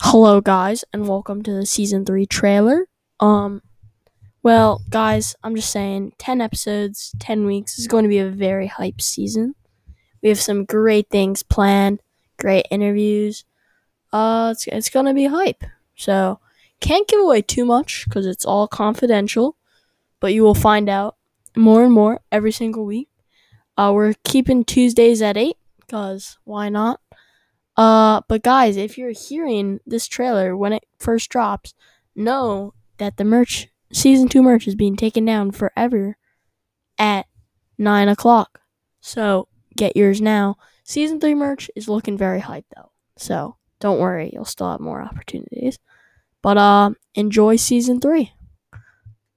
Hello guys and welcome to the season 3 trailer. Um well, guys, I'm just saying 10 episodes, 10 weeks is going to be a very hype season. We have some great things planned, great interviews. Uh it's it's going to be hype. So, can't give away too much cuz it's all confidential, but you will find out more and more every single week. Uh we're keeping Tuesdays at 8 cuz why not? Uh, but guys, if you're hearing this trailer when it first drops, know that the merch, season two merch, is being taken down forever at nine o'clock. So get yours now. Season three merch is looking very hype though. So don't worry, you'll still have more opportunities. But uh, enjoy season three.